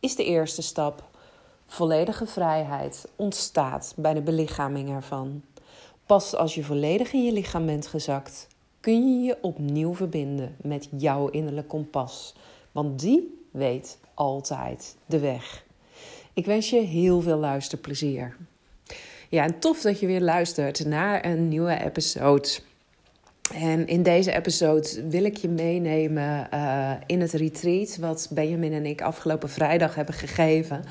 is de eerste stap. Volledige vrijheid ontstaat bij de belichaming ervan. Pas als je volledig in je lichaam bent gezakt, kun je je opnieuw verbinden met jouw innerlijk kompas. Want die weet altijd de weg. Ik wens je heel veel luisterplezier. Ja, en tof dat je weer luistert naar een nieuwe episode. En in deze episode wil ik je meenemen uh, in het retreat wat Benjamin en ik afgelopen vrijdag hebben gegeven.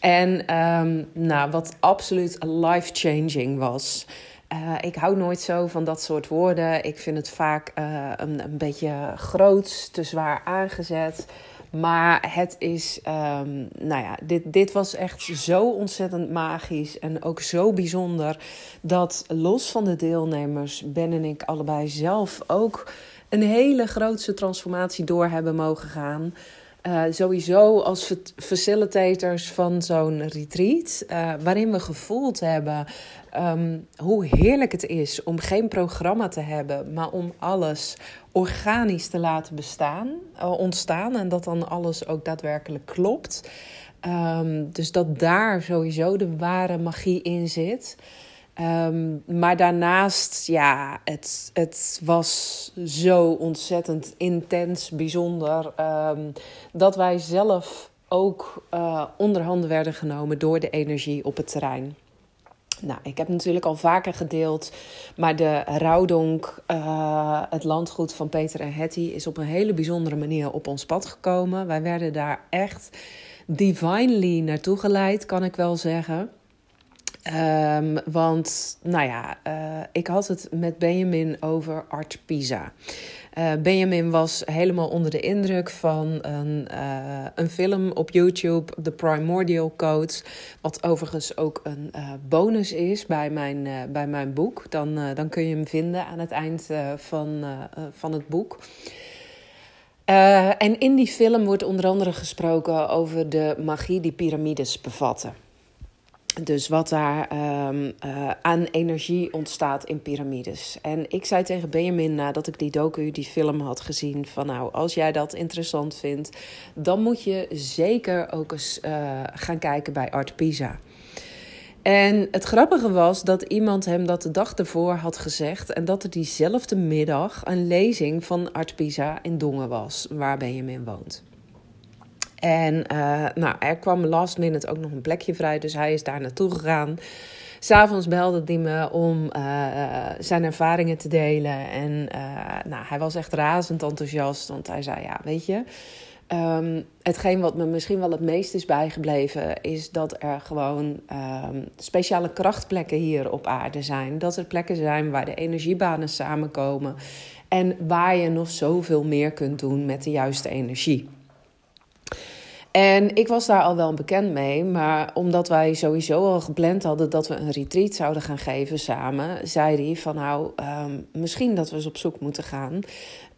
En um, nou, wat absoluut life-changing was. Uh, ik hou nooit zo van dat soort woorden. Ik vind het vaak uh, een, een beetje groot, te zwaar aangezet. Maar het is, um, nou ja, dit, dit was echt zo ontzettend magisch en ook zo bijzonder dat los van de deelnemers Ben en ik allebei zelf ook een hele grootse transformatie door hebben mogen gaan. Uh, sowieso als facilitators van zo'n retreat, uh, waarin we gevoeld hebben um, hoe heerlijk het is om geen programma te hebben, maar om alles organisch te laten bestaan, uh, ontstaan en dat dan alles ook daadwerkelijk klopt. Um, dus dat daar sowieso de ware magie in zit. Um, maar daarnaast, ja, het, het was zo ontzettend intens, bijzonder. Um, dat wij zelf ook uh, onderhanden werden genomen door de energie op het terrein. Nou, ik heb natuurlijk al vaker gedeeld, maar de Rouwdonk, uh, het landgoed van Peter en Hetty, is op een hele bijzondere manier op ons pad gekomen. Wij werden daar echt divinely naartoe geleid, kan ik wel zeggen. Um, want, nou ja, uh, ik had het met Benjamin over Art Pisa. Uh, Benjamin was helemaal onder de indruk van een, uh, een film op YouTube, The Primordial Code. Wat overigens ook een bonus is bij mijn, bij mijn boek. Dan, dan kun je hem vinden aan het eind van, van het boek. en in die film wordt onder andere gesproken over de magie die piramides bevatten. Dus wat daar um, uh, aan energie ontstaat in piramides. En ik zei tegen Benjamin nadat ik die docu, die film had gezien: van nou, als jij dat interessant vindt, dan moet je zeker ook eens uh, gaan kijken bij Art Pisa. En het grappige was dat iemand hem dat de dag ervoor had gezegd. En dat er diezelfde middag een lezing van Art Pisa in Dongen was, waar Benjamin woont. En uh, nou, er kwam last minute ook nog een plekje vrij, dus hij is daar naartoe gegaan. S'avonds belde hij me om uh, zijn ervaringen te delen. En nou, hij was echt razend enthousiast, want hij zei: Ja, weet je. Um, hetgeen wat me misschien wel het meest is bijgebleven, is dat er gewoon um, speciale krachtplekken hier op aarde zijn. Dat er plekken zijn waar de energiebanen samenkomen en waar je nog zoveel meer kunt doen met de juiste energie. En ik was daar al wel bekend mee, maar omdat wij sowieso al gepland hadden dat we een retreat zouden gaan geven samen, zei hij van nou, um, misschien dat we eens op zoek moeten gaan.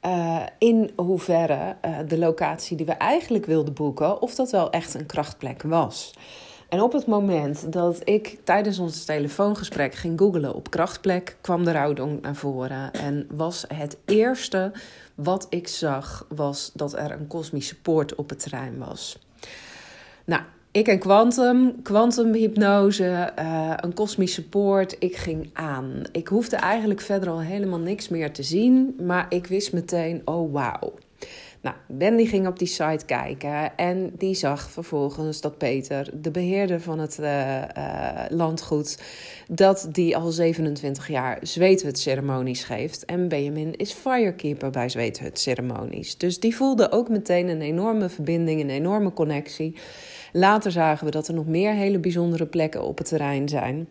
Uh, in hoeverre uh, de locatie die we eigenlijk wilden boeken, of dat wel echt een krachtplek was. En op het moment dat ik tijdens ons telefoongesprek ging googlen op krachtplek, kwam de rouwdonk naar voren. En was het eerste wat ik zag, was dat er een kosmische poort op het terrein was. Nou, ik en Quantum, kwantumhypnose, uh, een kosmische poort. Ik ging aan. Ik hoefde eigenlijk verder al helemaal niks meer te zien, maar ik wist meteen, oh wauw. Nou, Ben die ging op die site kijken en die zag vervolgens dat Peter, de beheerder van het uh, uh, landgoed, dat die al 27 jaar zweethut-ceremonies geeft. En Benjamin is firekeeper bij zweethut-ceremonies. Dus die voelde ook meteen een enorme verbinding, een enorme connectie. Later zagen we dat er nog meer hele bijzondere plekken op het terrein zijn.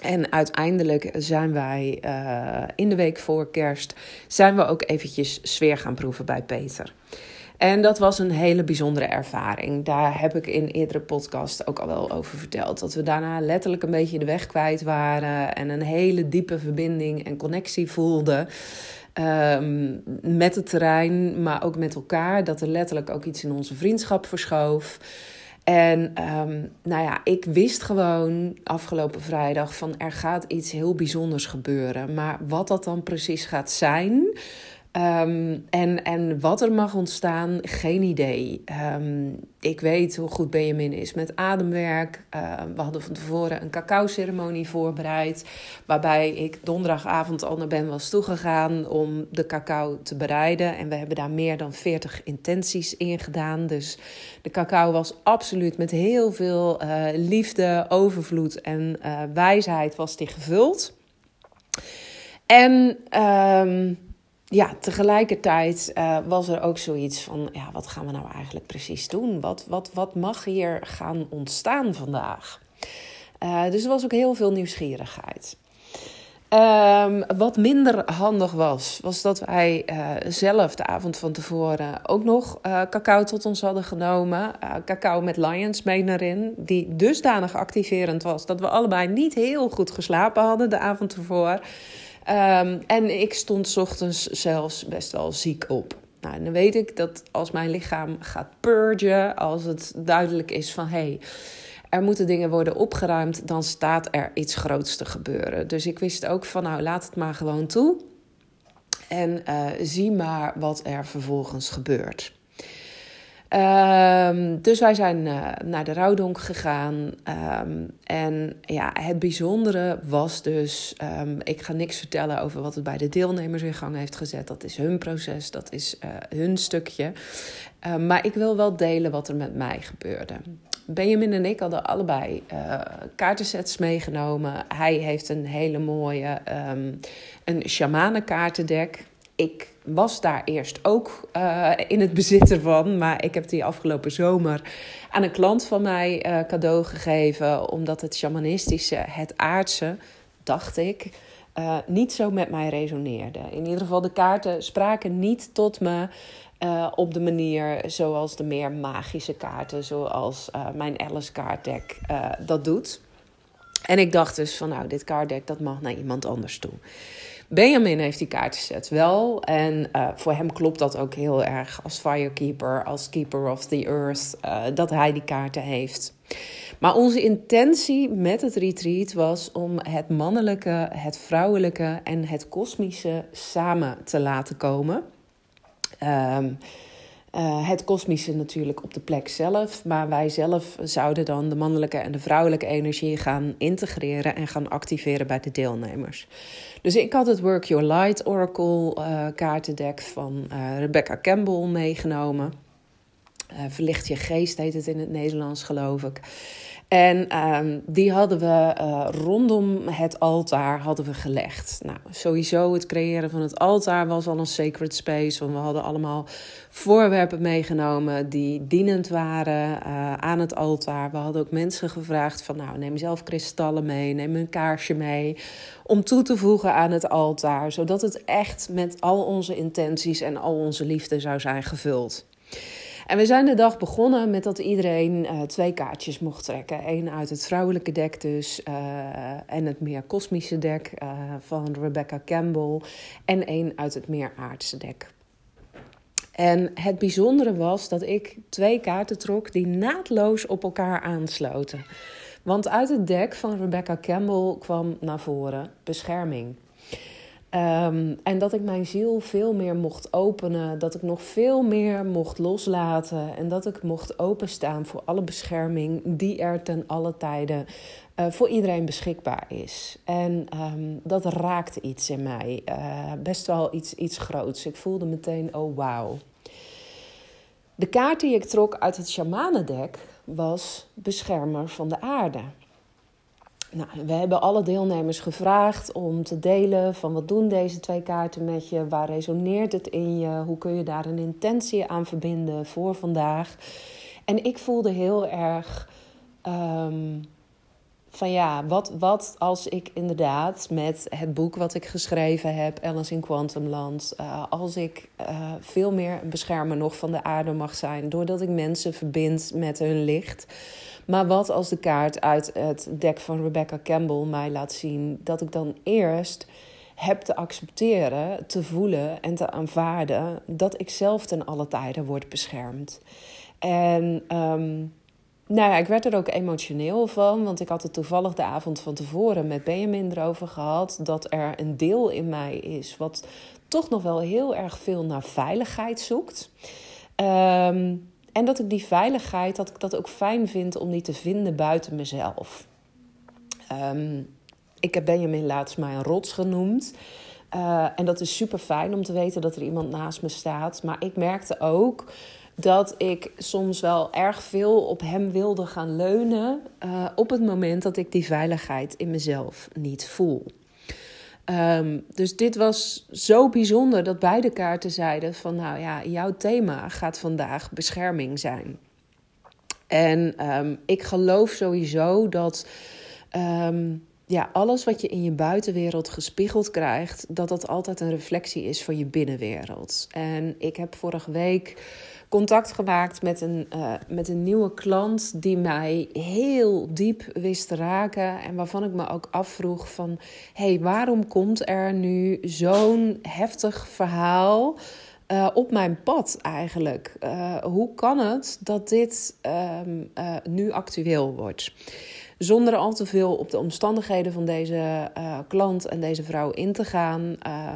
En uiteindelijk zijn wij uh, in de week voor kerst zijn we ook eventjes sfeer gaan proeven bij Peter. En dat was een hele bijzondere ervaring. Daar heb ik in eerdere podcasts ook al wel over verteld. Dat we daarna letterlijk een beetje de weg kwijt waren en een hele diepe verbinding en connectie voelden. Ehm, met het terrein, maar ook met elkaar. Dat er letterlijk ook iets in onze vriendschap verschoof. En ehm, nou ja, ik wist gewoon afgelopen vrijdag van er gaat iets heel bijzonders gebeuren. Maar wat dat dan precies gaat zijn, Um, en, en wat er mag ontstaan, geen idee. Um, ik weet hoe goed Benjamin is met ademwerk. Uh, we hadden van tevoren een cacao-ceremonie voorbereid. Waarbij ik donderdagavond al naar Ben was toegegaan om de cacao te bereiden. En we hebben daar meer dan 40 intenties in gedaan. Dus de cacao was absoluut met heel veel uh, liefde, overvloed en uh, wijsheid was die gevuld. En... ja, tegelijkertijd uh, was er ook zoiets van: ja, wat gaan we nou eigenlijk precies doen? Wat, wat, wat mag hier gaan ontstaan vandaag? Uh, dus er was ook heel veel nieuwsgierigheid. Um, wat minder handig was, was dat wij uh, zelf de avond van tevoren ook nog cacao tot ons hadden genomen. cacao met Lions mee erin, die dusdanig activerend was dat we allebei niet heel goed geslapen hadden de avond ervoor. Um, en ik stond ochtends zelfs best wel ziek op. Nou, en dan weet ik dat als mijn lichaam gaat purgen, als het duidelijk is van hé, hey, er moeten dingen worden opgeruimd, dan staat er iets groots te gebeuren. Dus ik wist ook van nou, laat het maar gewoon toe. En uh, zie maar wat er vervolgens gebeurt. Um, dus wij zijn uh, naar de rouwdonk gegaan. Um, en ja, het bijzondere was dus... Um, ik ga niks vertellen over wat het bij de deelnemers in gang heeft gezet. Dat is hun proces, dat is uh, hun stukje. maar ik wil wel delen wat er met mij gebeurde. Benjamin en ik hadden allebei uh, kaartensets meegenomen. Hij heeft een hele mooie um, een shamanenkaartendek ik was daar eerst ook uh, in het bezitten van. Maar ik heb die afgelopen zomer aan een klant van mij uh, cadeau gegeven. Omdat het shamanistische, het aardse, dacht ik, uh, niet zo met mij resoneerde. In ieder geval, de kaarten spraken niet tot me. op de manier zoals de meer magische kaarten, zoals mijn Alice kaartdek dat doet. En ik dacht dus van nou, dit kaartdek dat mag naar iemand anders toe. Benjamin heeft die kaartenset wel. En uh, voor hem klopt dat ook heel erg als firekeeper, als keeper of the earth, uh, dat hij die kaarten heeft. Maar onze intentie met het retreat was om het mannelijke, het vrouwelijke en het kosmische samen te laten komen. Um, uh, het kosmische natuurlijk op de plek zelf, maar wij zelf zouden dan de mannelijke en de vrouwelijke energie gaan integreren en gaan activeren bij de deelnemers. Dus ik had het Work Your Light Oracle uh, kaartendek van uh, Rebecca Campbell meegenomen. Verlicht je geest heet het in het Nederlands, geloof ik. En um, die hadden we uh, rondom het altaar hadden we gelegd. Nou, sowieso het creëren van het altaar was al een sacred space. Want we hadden allemaal voorwerpen meegenomen die dienend waren uh, aan het altaar. We hadden ook mensen gevraagd van nou, neem zelf kristallen mee, neem een kaarsje mee. Om toe te voegen aan het altaar. Zodat het echt met al onze intenties en al onze liefde zou zijn gevuld. En we zijn de dag begonnen met dat iedereen uh, twee kaartjes mocht trekken. Eén uit het vrouwelijke dek dus uh, en het meer kosmische dek uh, van Rebecca Campbell. En één uit het meer aardse dek. En het bijzondere was dat ik twee kaarten trok die naadloos op elkaar aansloten. Want uit het dek van Rebecca Campbell kwam naar voren bescherming. Um, en dat ik mijn ziel veel meer mocht openen, dat ik nog veel meer mocht loslaten en dat ik mocht openstaan voor alle bescherming die er ten alle tijden uh, voor iedereen beschikbaar is. En um, dat raakte iets in mij, uh, best wel iets, iets groots. Ik voelde meteen, oh wauw. De kaart die ik trok uit het shamanendek was beschermer van de aarde. Nou, we hebben alle deelnemers gevraagd om te delen van wat doen deze twee kaarten met je, waar resoneert het in je, hoe kun je daar een intentie aan verbinden voor vandaag. En ik voelde heel erg um, van ja, wat, wat als ik inderdaad met het boek wat ik geschreven heb, Alice in Quantumland, uh, als ik uh, veel meer beschermer nog van de aarde mag zijn, doordat ik mensen verbind met hun licht. Maar wat als de kaart uit het dek van Rebecca Campbell mij laat zien dat ik dan eerst heb te accepteren, te voelen en te aanvaarden dat ik zelf ten alle tijden word beschermd. En um, nou ja, ik werd er ook emotioneel van, want ik had het toevallig de avond van tevoren met Benjamin erover gehad dat er een deel in mij is wat toch nog wel heel erg veel naar veiligheid zoekt. Ehm, en dat ik die veiligheid, dat ik dat ook fijn vind om die te vinden buiten mezelf. Um, ik heb Benjamin laatst maar een rots genoemd. Uh, en dat is super fijn om te weten dat er iemand naast me staat. Maar ik merkte ook dat ik soms wel erg veel op hem wilde gaan leunen. Uh, op het moment dat ik die veiligheid in mezelf niet voel. Um, dus dit was zo bijzonder dat beide kaarten zeiden van nou ja, jouw thema gaat vandaag bescherming zijn. En um, ik geloof sowieso dat um, ja, alles wat je in je buitenwereld gespiegeld krijgt, dat dat altijd een reflectie is van je binnenwereld. En ik heb vorige week contact gemaakt met een, uh, met een nieuwe klant die mij heel diep wist te raken. En waarvan ik me ook afvroeg van... hey, waarom komt er nu zo'n heftig verhaal... Uh, op mijn pad eigenlijk. Uh, hoe kan het dat dit uh, nu actueel wordt? Zonder al te veel op de omstandigheden van deze uh, klant en deze vrouw in te gaan.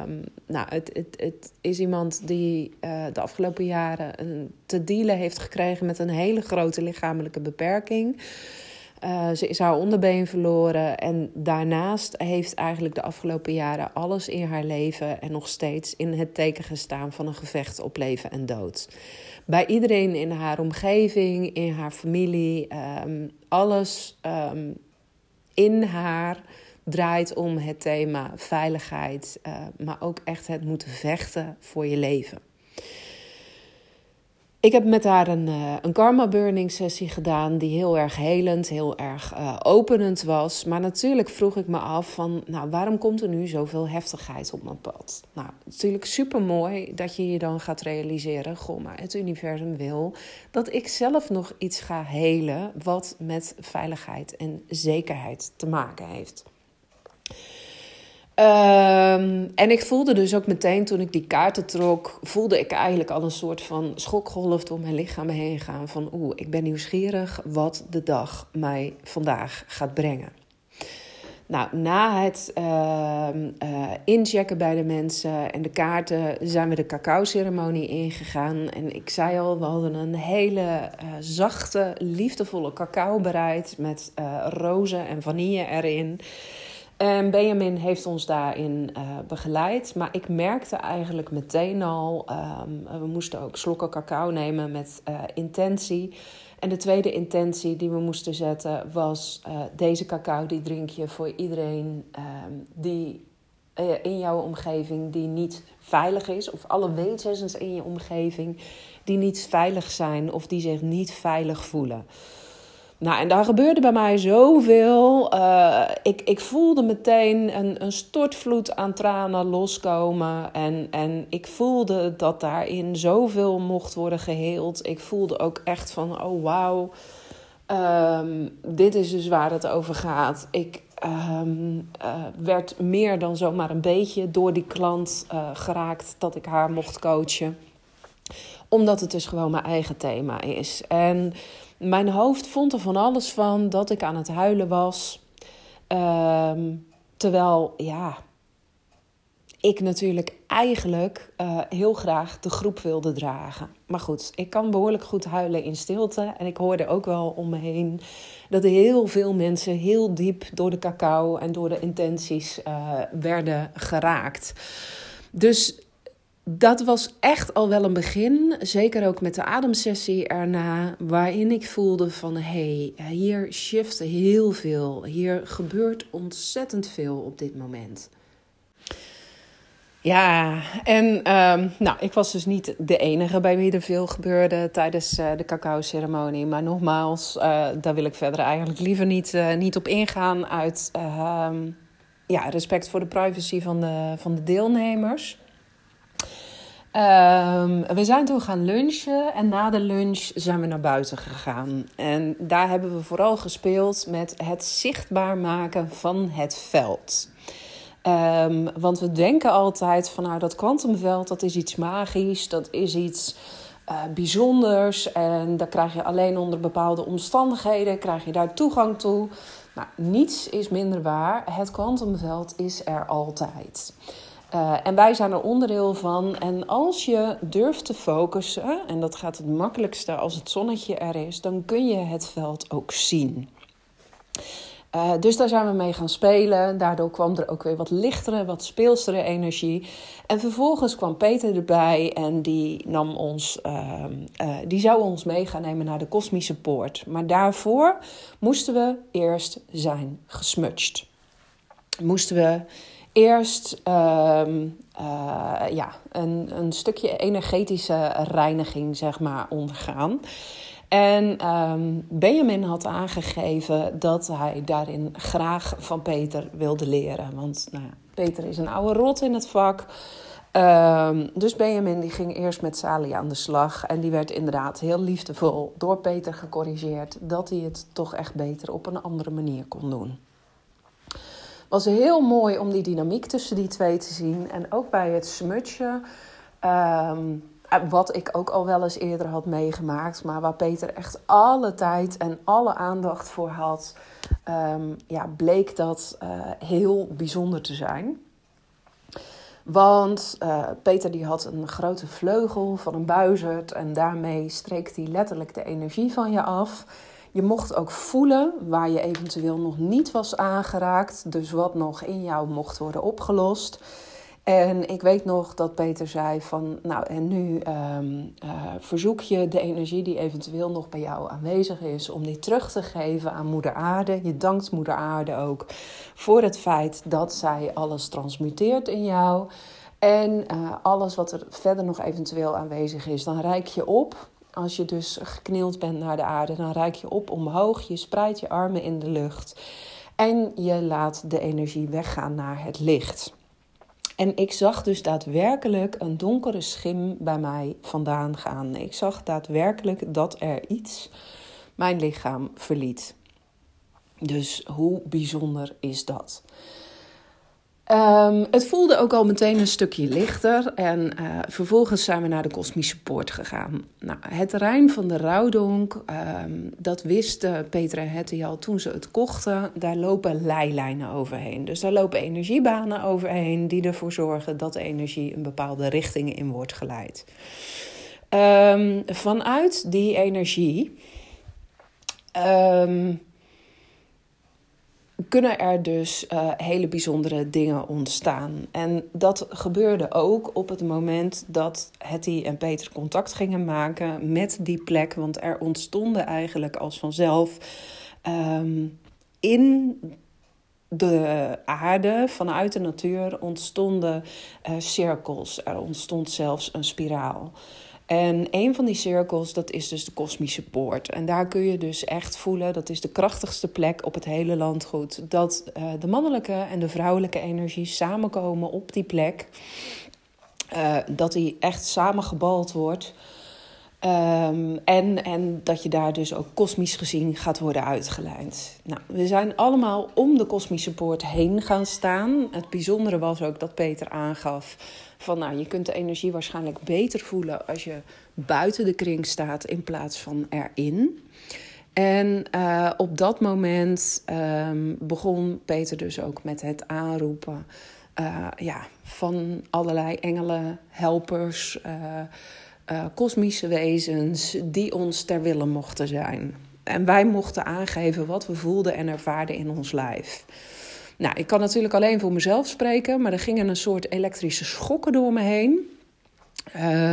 Um, nou, het, het, het, is iemand die uh, de afgelopen jaren een, te dealen heeft gekregen met een hele grote lichamelijke beperking. Uh, ze is haar onderbeen verloren en daarnaast heeft eigenlijk de afgelopen jaren alles in haar leven en nog steeds in het teken gestaan van een gevecht op leven en dood. Bij iedereen in haar omgeving, in haar familie, um, alles um, in haar draait om het thema veiligheid, uh, maar ook echt het moeten vechten voor je leven. Ik heb met haar een, uh, een karma burning sessie gedaan die heel erg helend, heel erg uh, openend was. Maar natuurlijk vroeg ik me af van, nou, waarom komt er nu zoveel heftigheid op mijn pad? Nou, natuurlijk super mooi dat je je dan gaat realiseren, goh, maar het universum wil dat ik zelf nog iets ga helen wat met veiligheid en zekerheid te maken heeft. Um, en ik voelde dus ook meteen toen ik die kaarten trok, voelde ik eigenlijk al een soort van schokgolf door mijn lichaam heen gaan. Van oeh, ik ben nieuwsgierig wat de dag mij vandaag gaat brengen. Nou, na het uh, inchecken bij de mensen en de kaarten zijn we de cacao-ceremonie ingegaan. En ik zei al, we hadden een hele uh, zachte, liefdevolle cacao bereid met uh, rozen en vanille erin. En Benjamin heeft ons daarin uh, begeleid. Maar ik merkte eigenlijk meteen al, um, we moesten ook slokken cacao nemen met uh, intentie. En de tweede intentie die we moesten zetten was: uh, deze cacao die drink je voor iedereen um, die in jouw omgeving die niet veilig is. Of alle wezens in je omgeving die niet veilig zijn of die zich niet veilig voelen. Nou, en daar gebeurde bij mij zoveel. Uh, ik, ik voelde meteen een, een stortvloed aan tranen loskomen. En, en ik voelde dat daarin zoveel mocht worden geheeld. Ik voelde ook echt van, oh wauw, um, dit is dus waar het over gaat. Ik um, uh, werd meer dan zomaar een beetje door die klant uh, geraakt dat ik haar mocht coachen. Omdat het dus gewoon mijn eigen thema is. En mijn hoofd vond er van alles van dat ik aan het huilen was. Um, terwijl, ja, ik natuurlijk eigenlijk uh, heel graag de groep wilde dragen. Maar goed, ik kan behoorlijk goed huilen in stilte. En ik hoorde ook wel om me heen dat heel veel mensen heel diep door de cacao en door de intenties uh, werden geraakt. Dus dat was echt al wel een begin. Zeker ook met de ademsessie erna. Waarin ik voelde van hé, hey, hier shift heel veel. Hier gebeurt ontzettend veel op dit moment. Ja, en um, nou, ik was dus niet de enige bij wie er veel gebeurde tijdens uh, de cacao-ceremonie. Maar nogmaals, uh, daar wil ik verder eigenlijk liever niet, uh, niet op ingaan uit ja, respect voor de privacy van de, van de deelnemers. Um, we zijn toen gaan lunchen en na de lunch zijn we naar buiten gegaan. En daar hebben we vooral gespeeld met het zichtbaar maken van het veld. Um, want we denken altijd van nou dat kwantumveld dat is iets magisch, dat is iets uh, bijzonders en daar krijg je alleen onder bepaalde omstandigheden krijg je daar toegang toe. Nou, niets is minder waar. Het kwantumveld is er altijd. Uh, en wij zijn er onderdeel van. En als je durft te focussen, en dat gaat het makkelijkste als het zonnetje er is, dan kun je het veld ook zien. Uh, dus daar zijn we mee gaan spelen. Daardoor kwam er ook weer wat lichtere, wat speelstere energie. En vervolgens kwam Peter erbij en die nam ons, uh, die zou ons mee gaan nemen naar de kosmische poort. Maar daarvoor moesten we eerst zijn gesmutst. Moesten we eerst ehm, ja, een, een stukje energetische reiniging, zeg maar, ondergaan. En um, Benjamin had aangegeven dat hij daarin graag van Peter wilde leren. Want nou Peter is een oude rot in het vak. Um, dus Benjamin die ging eerst met Sali aan de slag. En die werd inderdaad heel liefdevol door Peter gecorrigeerd. Dat hij het toch echt beter op een andere manier kon doen. Was heel mooi om die dynamiek tussen die twee te zien. En ook bij het smutje. Um, eh, wat ik ook al wel eens eerder had meegemaakt, maar waar Peter echt alle tijd en alle aandacht voor had, um, ja, bleek dat uh, heel bijzonder te zijn. Want uh, Peter die had een grote vleugel van een buizerd en daarmee streekt hij letterlijk de energie van je af. Je mocht ook voelen waar je eventueel nog niet was aangeraakt, dus wat nog in jou mocht worden opgelost. En ik weet nog dat Peter zei van, nou en nu um, uh, verzoek je de energie die eventueel nog bij jou aanwezig is, om die terug te geven aan Moeder Aarde. Je dankt Moeder Aarde ook voor het feit dat zij alles transmuteert in jou. En uh, alles wat er verder nog eventueel aanwezig is, dan reik je op. Als je dus geknield bent naar de aarde, dan reik je op omhoog. Je spreidt je armen in de lucht. En je laat de energie weggaan naar het licht. En ik zag dus daadwerkelijk een donkere schim bij mij vandaan gaan. Ik zag daadwerkelijk dat er iets mijn lichaam verliet. Dus hoe bijzonder is dat? Um, het voelde ook al meteen een stukje lichter en uh, vervolgens zijn we naar de kosmische poort gegaan. Nou, het terrein van de Rouwdonk, um, dat wisten Peter en Hetty al toen ze het kochten. Daar lopen leilijnen overheen. Dus daar lopen energiebanen overheen die ervoor zorgen dat de energie een bepaalde richting in wordt geleid. Um, vanuit die energie kunnen er dus uh, hele bijzondere dingen ontstaan. En dat gebeurde ook op het moment dat Hetty en Peter contact gingen maken met die plek. Want er ontstonden eigenlijk als vanzelf um, in de aarde, vanuit de natuur, ontstonden uh, cirkels. Er ontstond zelfs een spiraal. En een van die cirkels, dat is dus de kosmische poort. En daar kun je dus echt voelen, dat is de krachtigste plek op het hele landgoed, dat uh, de mannelijke en de vrouwelijke energie samenkomen op die plek. Uh, dat die echt samengebald wordt. Um, en, en dat je daar dus ook kosmisch gezien gaat worden uitgelijnd. Nou, we zijn allemaal om de kosmische poort heen gaan staan. Het bijzondere was ook dat Peter aangaf van nou, je kunt de energie waarschijnlijk beter voelen als je buiten de kring staat in plaats van erin. En uh, op dat moment um, begon Peter dus ook met het aanroepen uh, ja, van allerlei engelen, helpers, uh, kosmische wezens die ons ter wille mochten zijn. En wij mochten aangeven wat we voelden en ervaarden in ons lijf. Nou, ik kan natuurlijk alleen voor mezelf spreken, maar er gingen een soort elektrische schokken door me heen.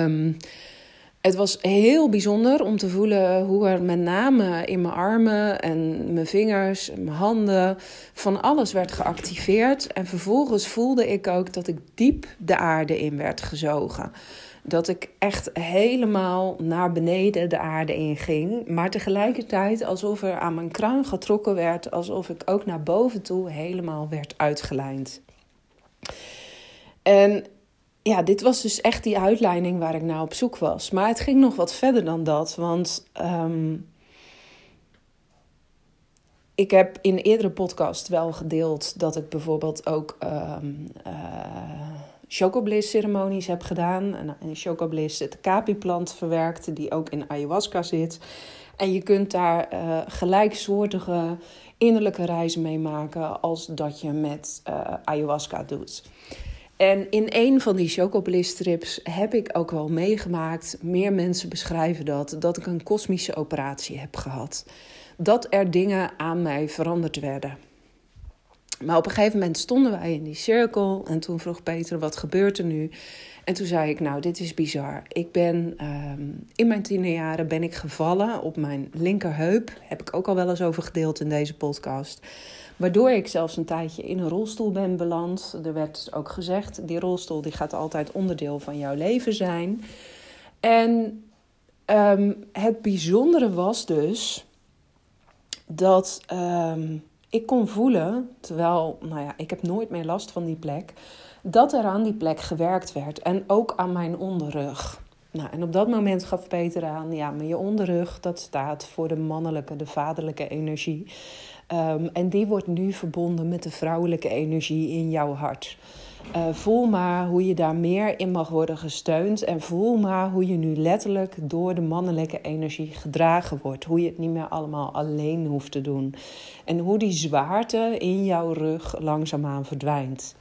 Um, het was heel bijzonder om te voelen hoe er met name in mijn armen en mijn vingers, mijn handen, van alles werd geactiveerd. En vervolgens voelde ik ook dat ik diep de aarde in werd gezogen. Dat ik echt helemaal naar beneden de aarde inging. Maar tegelijkertijd alsof er aan mijn kruin getrokken werd. Alsof ik ook naar boven toe helemaal werd uitgelijnd. En ja, dit was dus echt die uitleiding waar ik naar op zoek was. Maar het ging nog wat verder dan dat. Want um, ik heb in eerdere podcast wel gedeeld dat ik bijvoorbeeld ook um, uh, chocobliss ceremonies heb gedaan. En in het capi-plant verwerkt, die ook in ayahuasca zit. En je kunt daar uh, gelijksoortige innerlijke reizen mee maken als dat je met uh, ayahuasca doet. En in een van die chocobliss heb ik ook wel meegemaakt, meer mensen beschrijven dat, dat ik een kosmische operatie heb gehad. Dat er dingen aan mij veranderd werden. Maar op een gegeven moment stonden wij in die cirkel en toen vroeg Peter, wat gebeurt er nu? En toen zei ik, nou, dit is bizar. Ik ben um, in mijn tienerjaren ben ik gevallen op mijn linkerheup. Heb ik ook al wel eens over gedeeld in deze podcast. Waardoor ik zelfs een tijdje in een rolstoel ben beland. Er werd ook gezegd, die rolstoel die gaat altijd onderdeel van jouw leven zijn. En um, het bijzondere was dus dat um, ik kon voelen, terwijl, nou ja, ik heb nooit meer last van die plek, dat er aan die plek gewerkt werd. En ook aan mijn onderrug. Nou, en op dat moment gaf Peter aan, ja, maar je onderrug, dat staat voor de mannelijke, de vaderlijke energie. Um, en die wordt nu verbonden met de vrouwelijke energie in jouw hart. Uh, voel maar hoe je daar meer in mag worden gesteund. En voel maar hoe je nu letterlijk door de mannelijke energie gedragen wordt. Hoe je het niet meer allemaal alleen hoeft te doen. En hoe die zwaarte in jouw rug langzaamaan verdwijnt.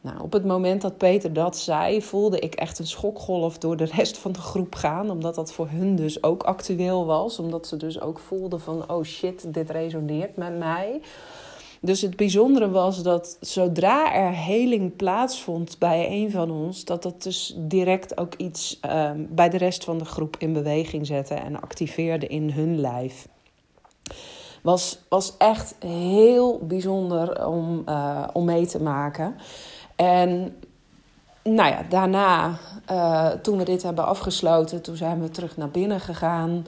Nou, op het moment dat Peter dat zei, voelde ik echt een schokgolf door de rest van de groep gaan. Omdat dat voor hun dus ook actueel was. Omdat ze dus ook voelden van, oh shit, dit resoneert met mij. Dus het bijzondere was dat zodra er heling plaatsvond bij een van ons, dat dat dus direct ook iets uh, bij de rest van de groep in beweging zette en activeerde in hun lijf. Was, was echt heel bijzonder om, uh, om mee te maken. En nou ja, daarna, uh, toen we dit hebben afgesloten, toen zijn we terug naar binnen gegaan.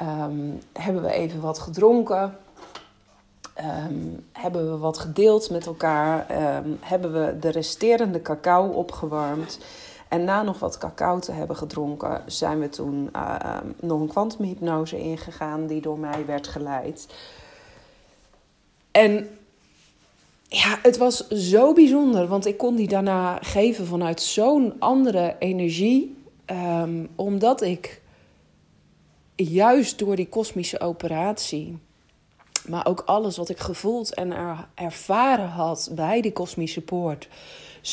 Um, hebben we even wat gedronken. Um, hebben we wat gedeeld met elkaar. Um, hebben we de resterende cacao opgewarmd. En na nog wat cacao te hebben gedronken, zijn we toen uh, nog een kwantumhypnose ingegaan, die door mij werd geleid. En ja, het was zo bijzonder, want ik kon die daarna geven vanuit zo'n andere energie. Um, omdat ik juist door die kosmische operatie, maar ook alles wat ik gevoeld en er, ervaren had bij die kosmische poort,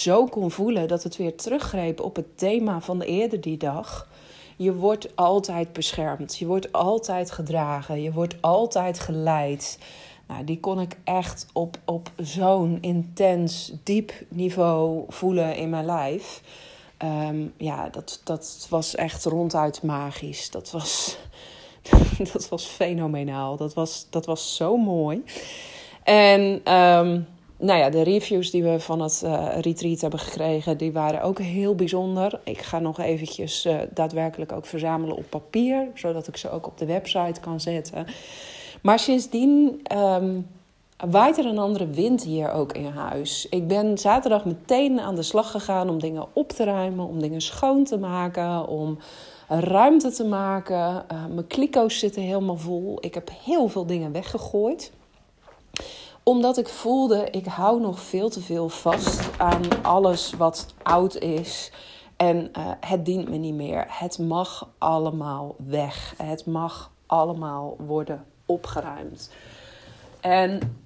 zo kon voelen dat het weer teruggreep op het thema van de eerder die dag. Je wordt altijd beschermd, je wordt altijd gedragen, je wordt altijd geleid. Nou, die kon ik echt op, op zo'n intens, diep niveau voelen in mijn lijf. Um, ja, dat, dat was echt ronduit magisch. Dat was, dat was fenomenaal. Dat was, dat was zo mooi. En um, nou ja, de reviews die we van het uh, retreat hebben gekregen, die waren ook heel bijzonder. Ik ga nog eventjes uh, daadwerkelijk ook verzamelen op papier, zodat ik ze ook op de website kan zetten. Maar sindsdien um, waait er een andere wind hier ook in huis. Ik ben zaterdag meteen aan de slag gegaan om dingen op te ruimen, om dingen schoon te maken, om ruimte te maken. Uh, mijn kliko's zitten helemaal vol. Ik heb heel veel dingen weggegooid omdat ik voelde, ik hou nog veel te veel vast aan alles wat oud is. En uh, het dient me niet meer. Het mag allemaal weg. Het mag allemaal worden opgeruimd. En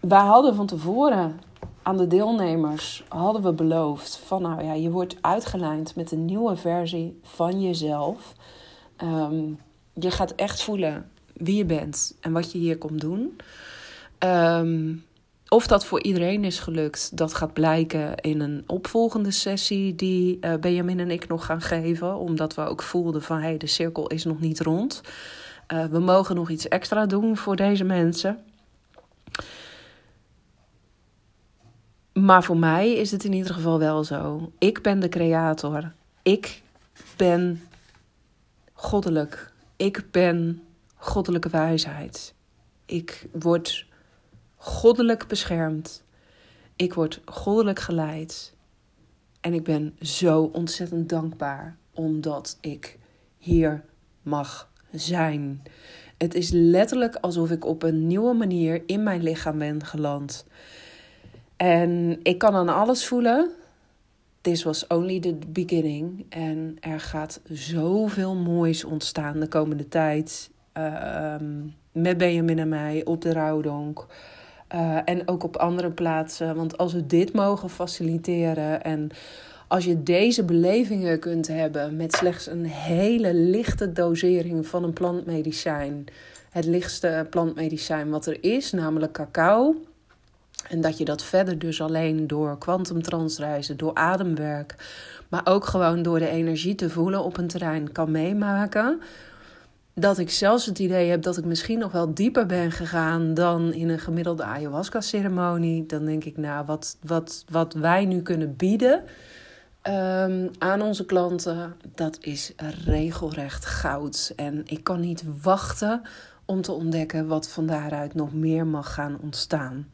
wij hadden van tevoren aan de deelnemers hadden we beloofd van nou ja, je wordt uitgelijnd met een nieuwe versie van jezelf. Um, je gaat echt voelen wie je bent en wat je hier komt doen. Um, of dat voor iedereen is gelukt, dat gaat blijken in een opvolgende sessie die uh, Benjamin en ik nog gaan geven. Omdat we ook voelden van hey, de cirkel is nog niet rond. Uh, we mogen nog iets extra doen voor deze mensen. Maar voor mij is het in ieder geval wel zo. Ik ben de creator. Ik ben goddelijk. Ik ben goddelijke wijsheid. Ik word goddelijk beschermd. Ik word goddelijk geleid. En ik ben zo ontzettend dankbaar omdat ik hier mag zijn. Het is letterlijk alsof ik op een nieuwe manier in mijn lichaam ben geland. En ik kan aan alles voelen. This was only the beginning. En er gaat zoveel moois ontstaan de komende tijd. Uh, met Benjamin en mij op de Rouwdonk. Uh, en ook op andere plaatsen. Want als we dit mogen faciliteren en als je deze belevingen kunt hebben met slechts een hele lichte dosering van een plantmedicijn. Het lichtste plantmedicijn wat er is, namelijk cacao. En dat je dat verder dus alleen door kwantumtransreizen, door ademwerk, maar ook gewoon door de energie te voelen op een terrein kan meemaken. Dat ik zelfs het idee heb dat ik misschien nog wel dieper ben gegaan dan in een gemiddelde ayahuasca-ceremonie. Dan denk ik, nou, wat, wat, wat wij nu kunnen bieden um, aan onze klanten, dat is regelrecht goud. En ik kan niet wachten om te ontdekken wat van daaruit nog meer mag gaan ontstaan.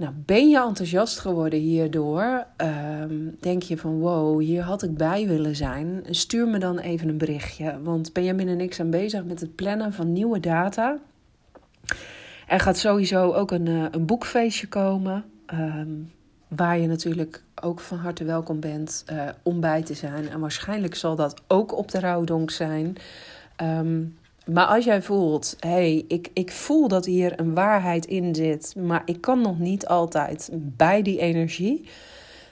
Nou, ben je enthousiast geworden hierdoor? Um, denk je van wow, hier had ik bij willen zijn? Stuur me dan even een berichtje. Want Benjamin en ik zijn bezig met het plannen van nieuwe data. Er gaat sowieso ook een, uh, een boekfeestje komen. Um, waar je natuurlijk ook van harte welkom bent uh, om bij te zijn. En waarschijnlijk zal dat ook op de Rouwdonk zijn. Um, maar als jij voelt, hé, hey, ik, ik voel dat hier een waarheid in zit, maar ik kan nog niet altijd bij die energie,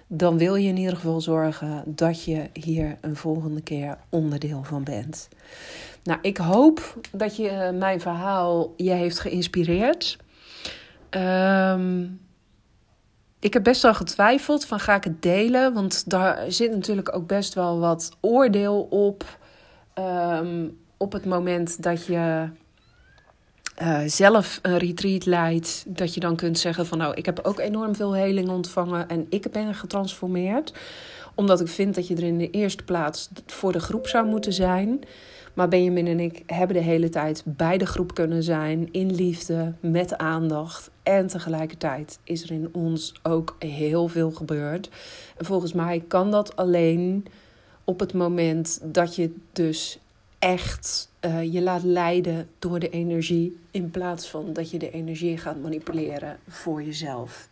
dan wil je in ieder geval zorgen dat je hier een volgende keer onderdeel van bent. Nou, ik hoop dat je uh, mijn verhaal je heeft geïnspireerd. Um, ik heb best wel getwijfeld van ga ik het delen, want daar zit natuurlijk ook best wel wat oordeel op. Um, op het moment dat je uh, zelf een retreat leidt, dat je dan kunt zeggen van nou, ik heb ook enorm veel heling ontvangen en ik ben getransformeerd. Omdat ik vind dat je er in de eerste plaats voor de groep zou moeten zijn. Maar Benjamin en ik hebben de hele tijd bij de groep kunnen zijn, in liefde, met aandacht. En tegelijkertijd is er in ons ook heel veel gebeurd. En volgens mij kan dat alleen op het moment dat je dus echt uh, je laat leiden door de energie. In plaats van dat je de energie gaat manipuleren voor jezelf.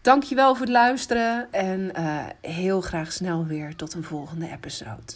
Dankjewel voor het luisteren en uh, heel graag snel weer tot een volgende episode.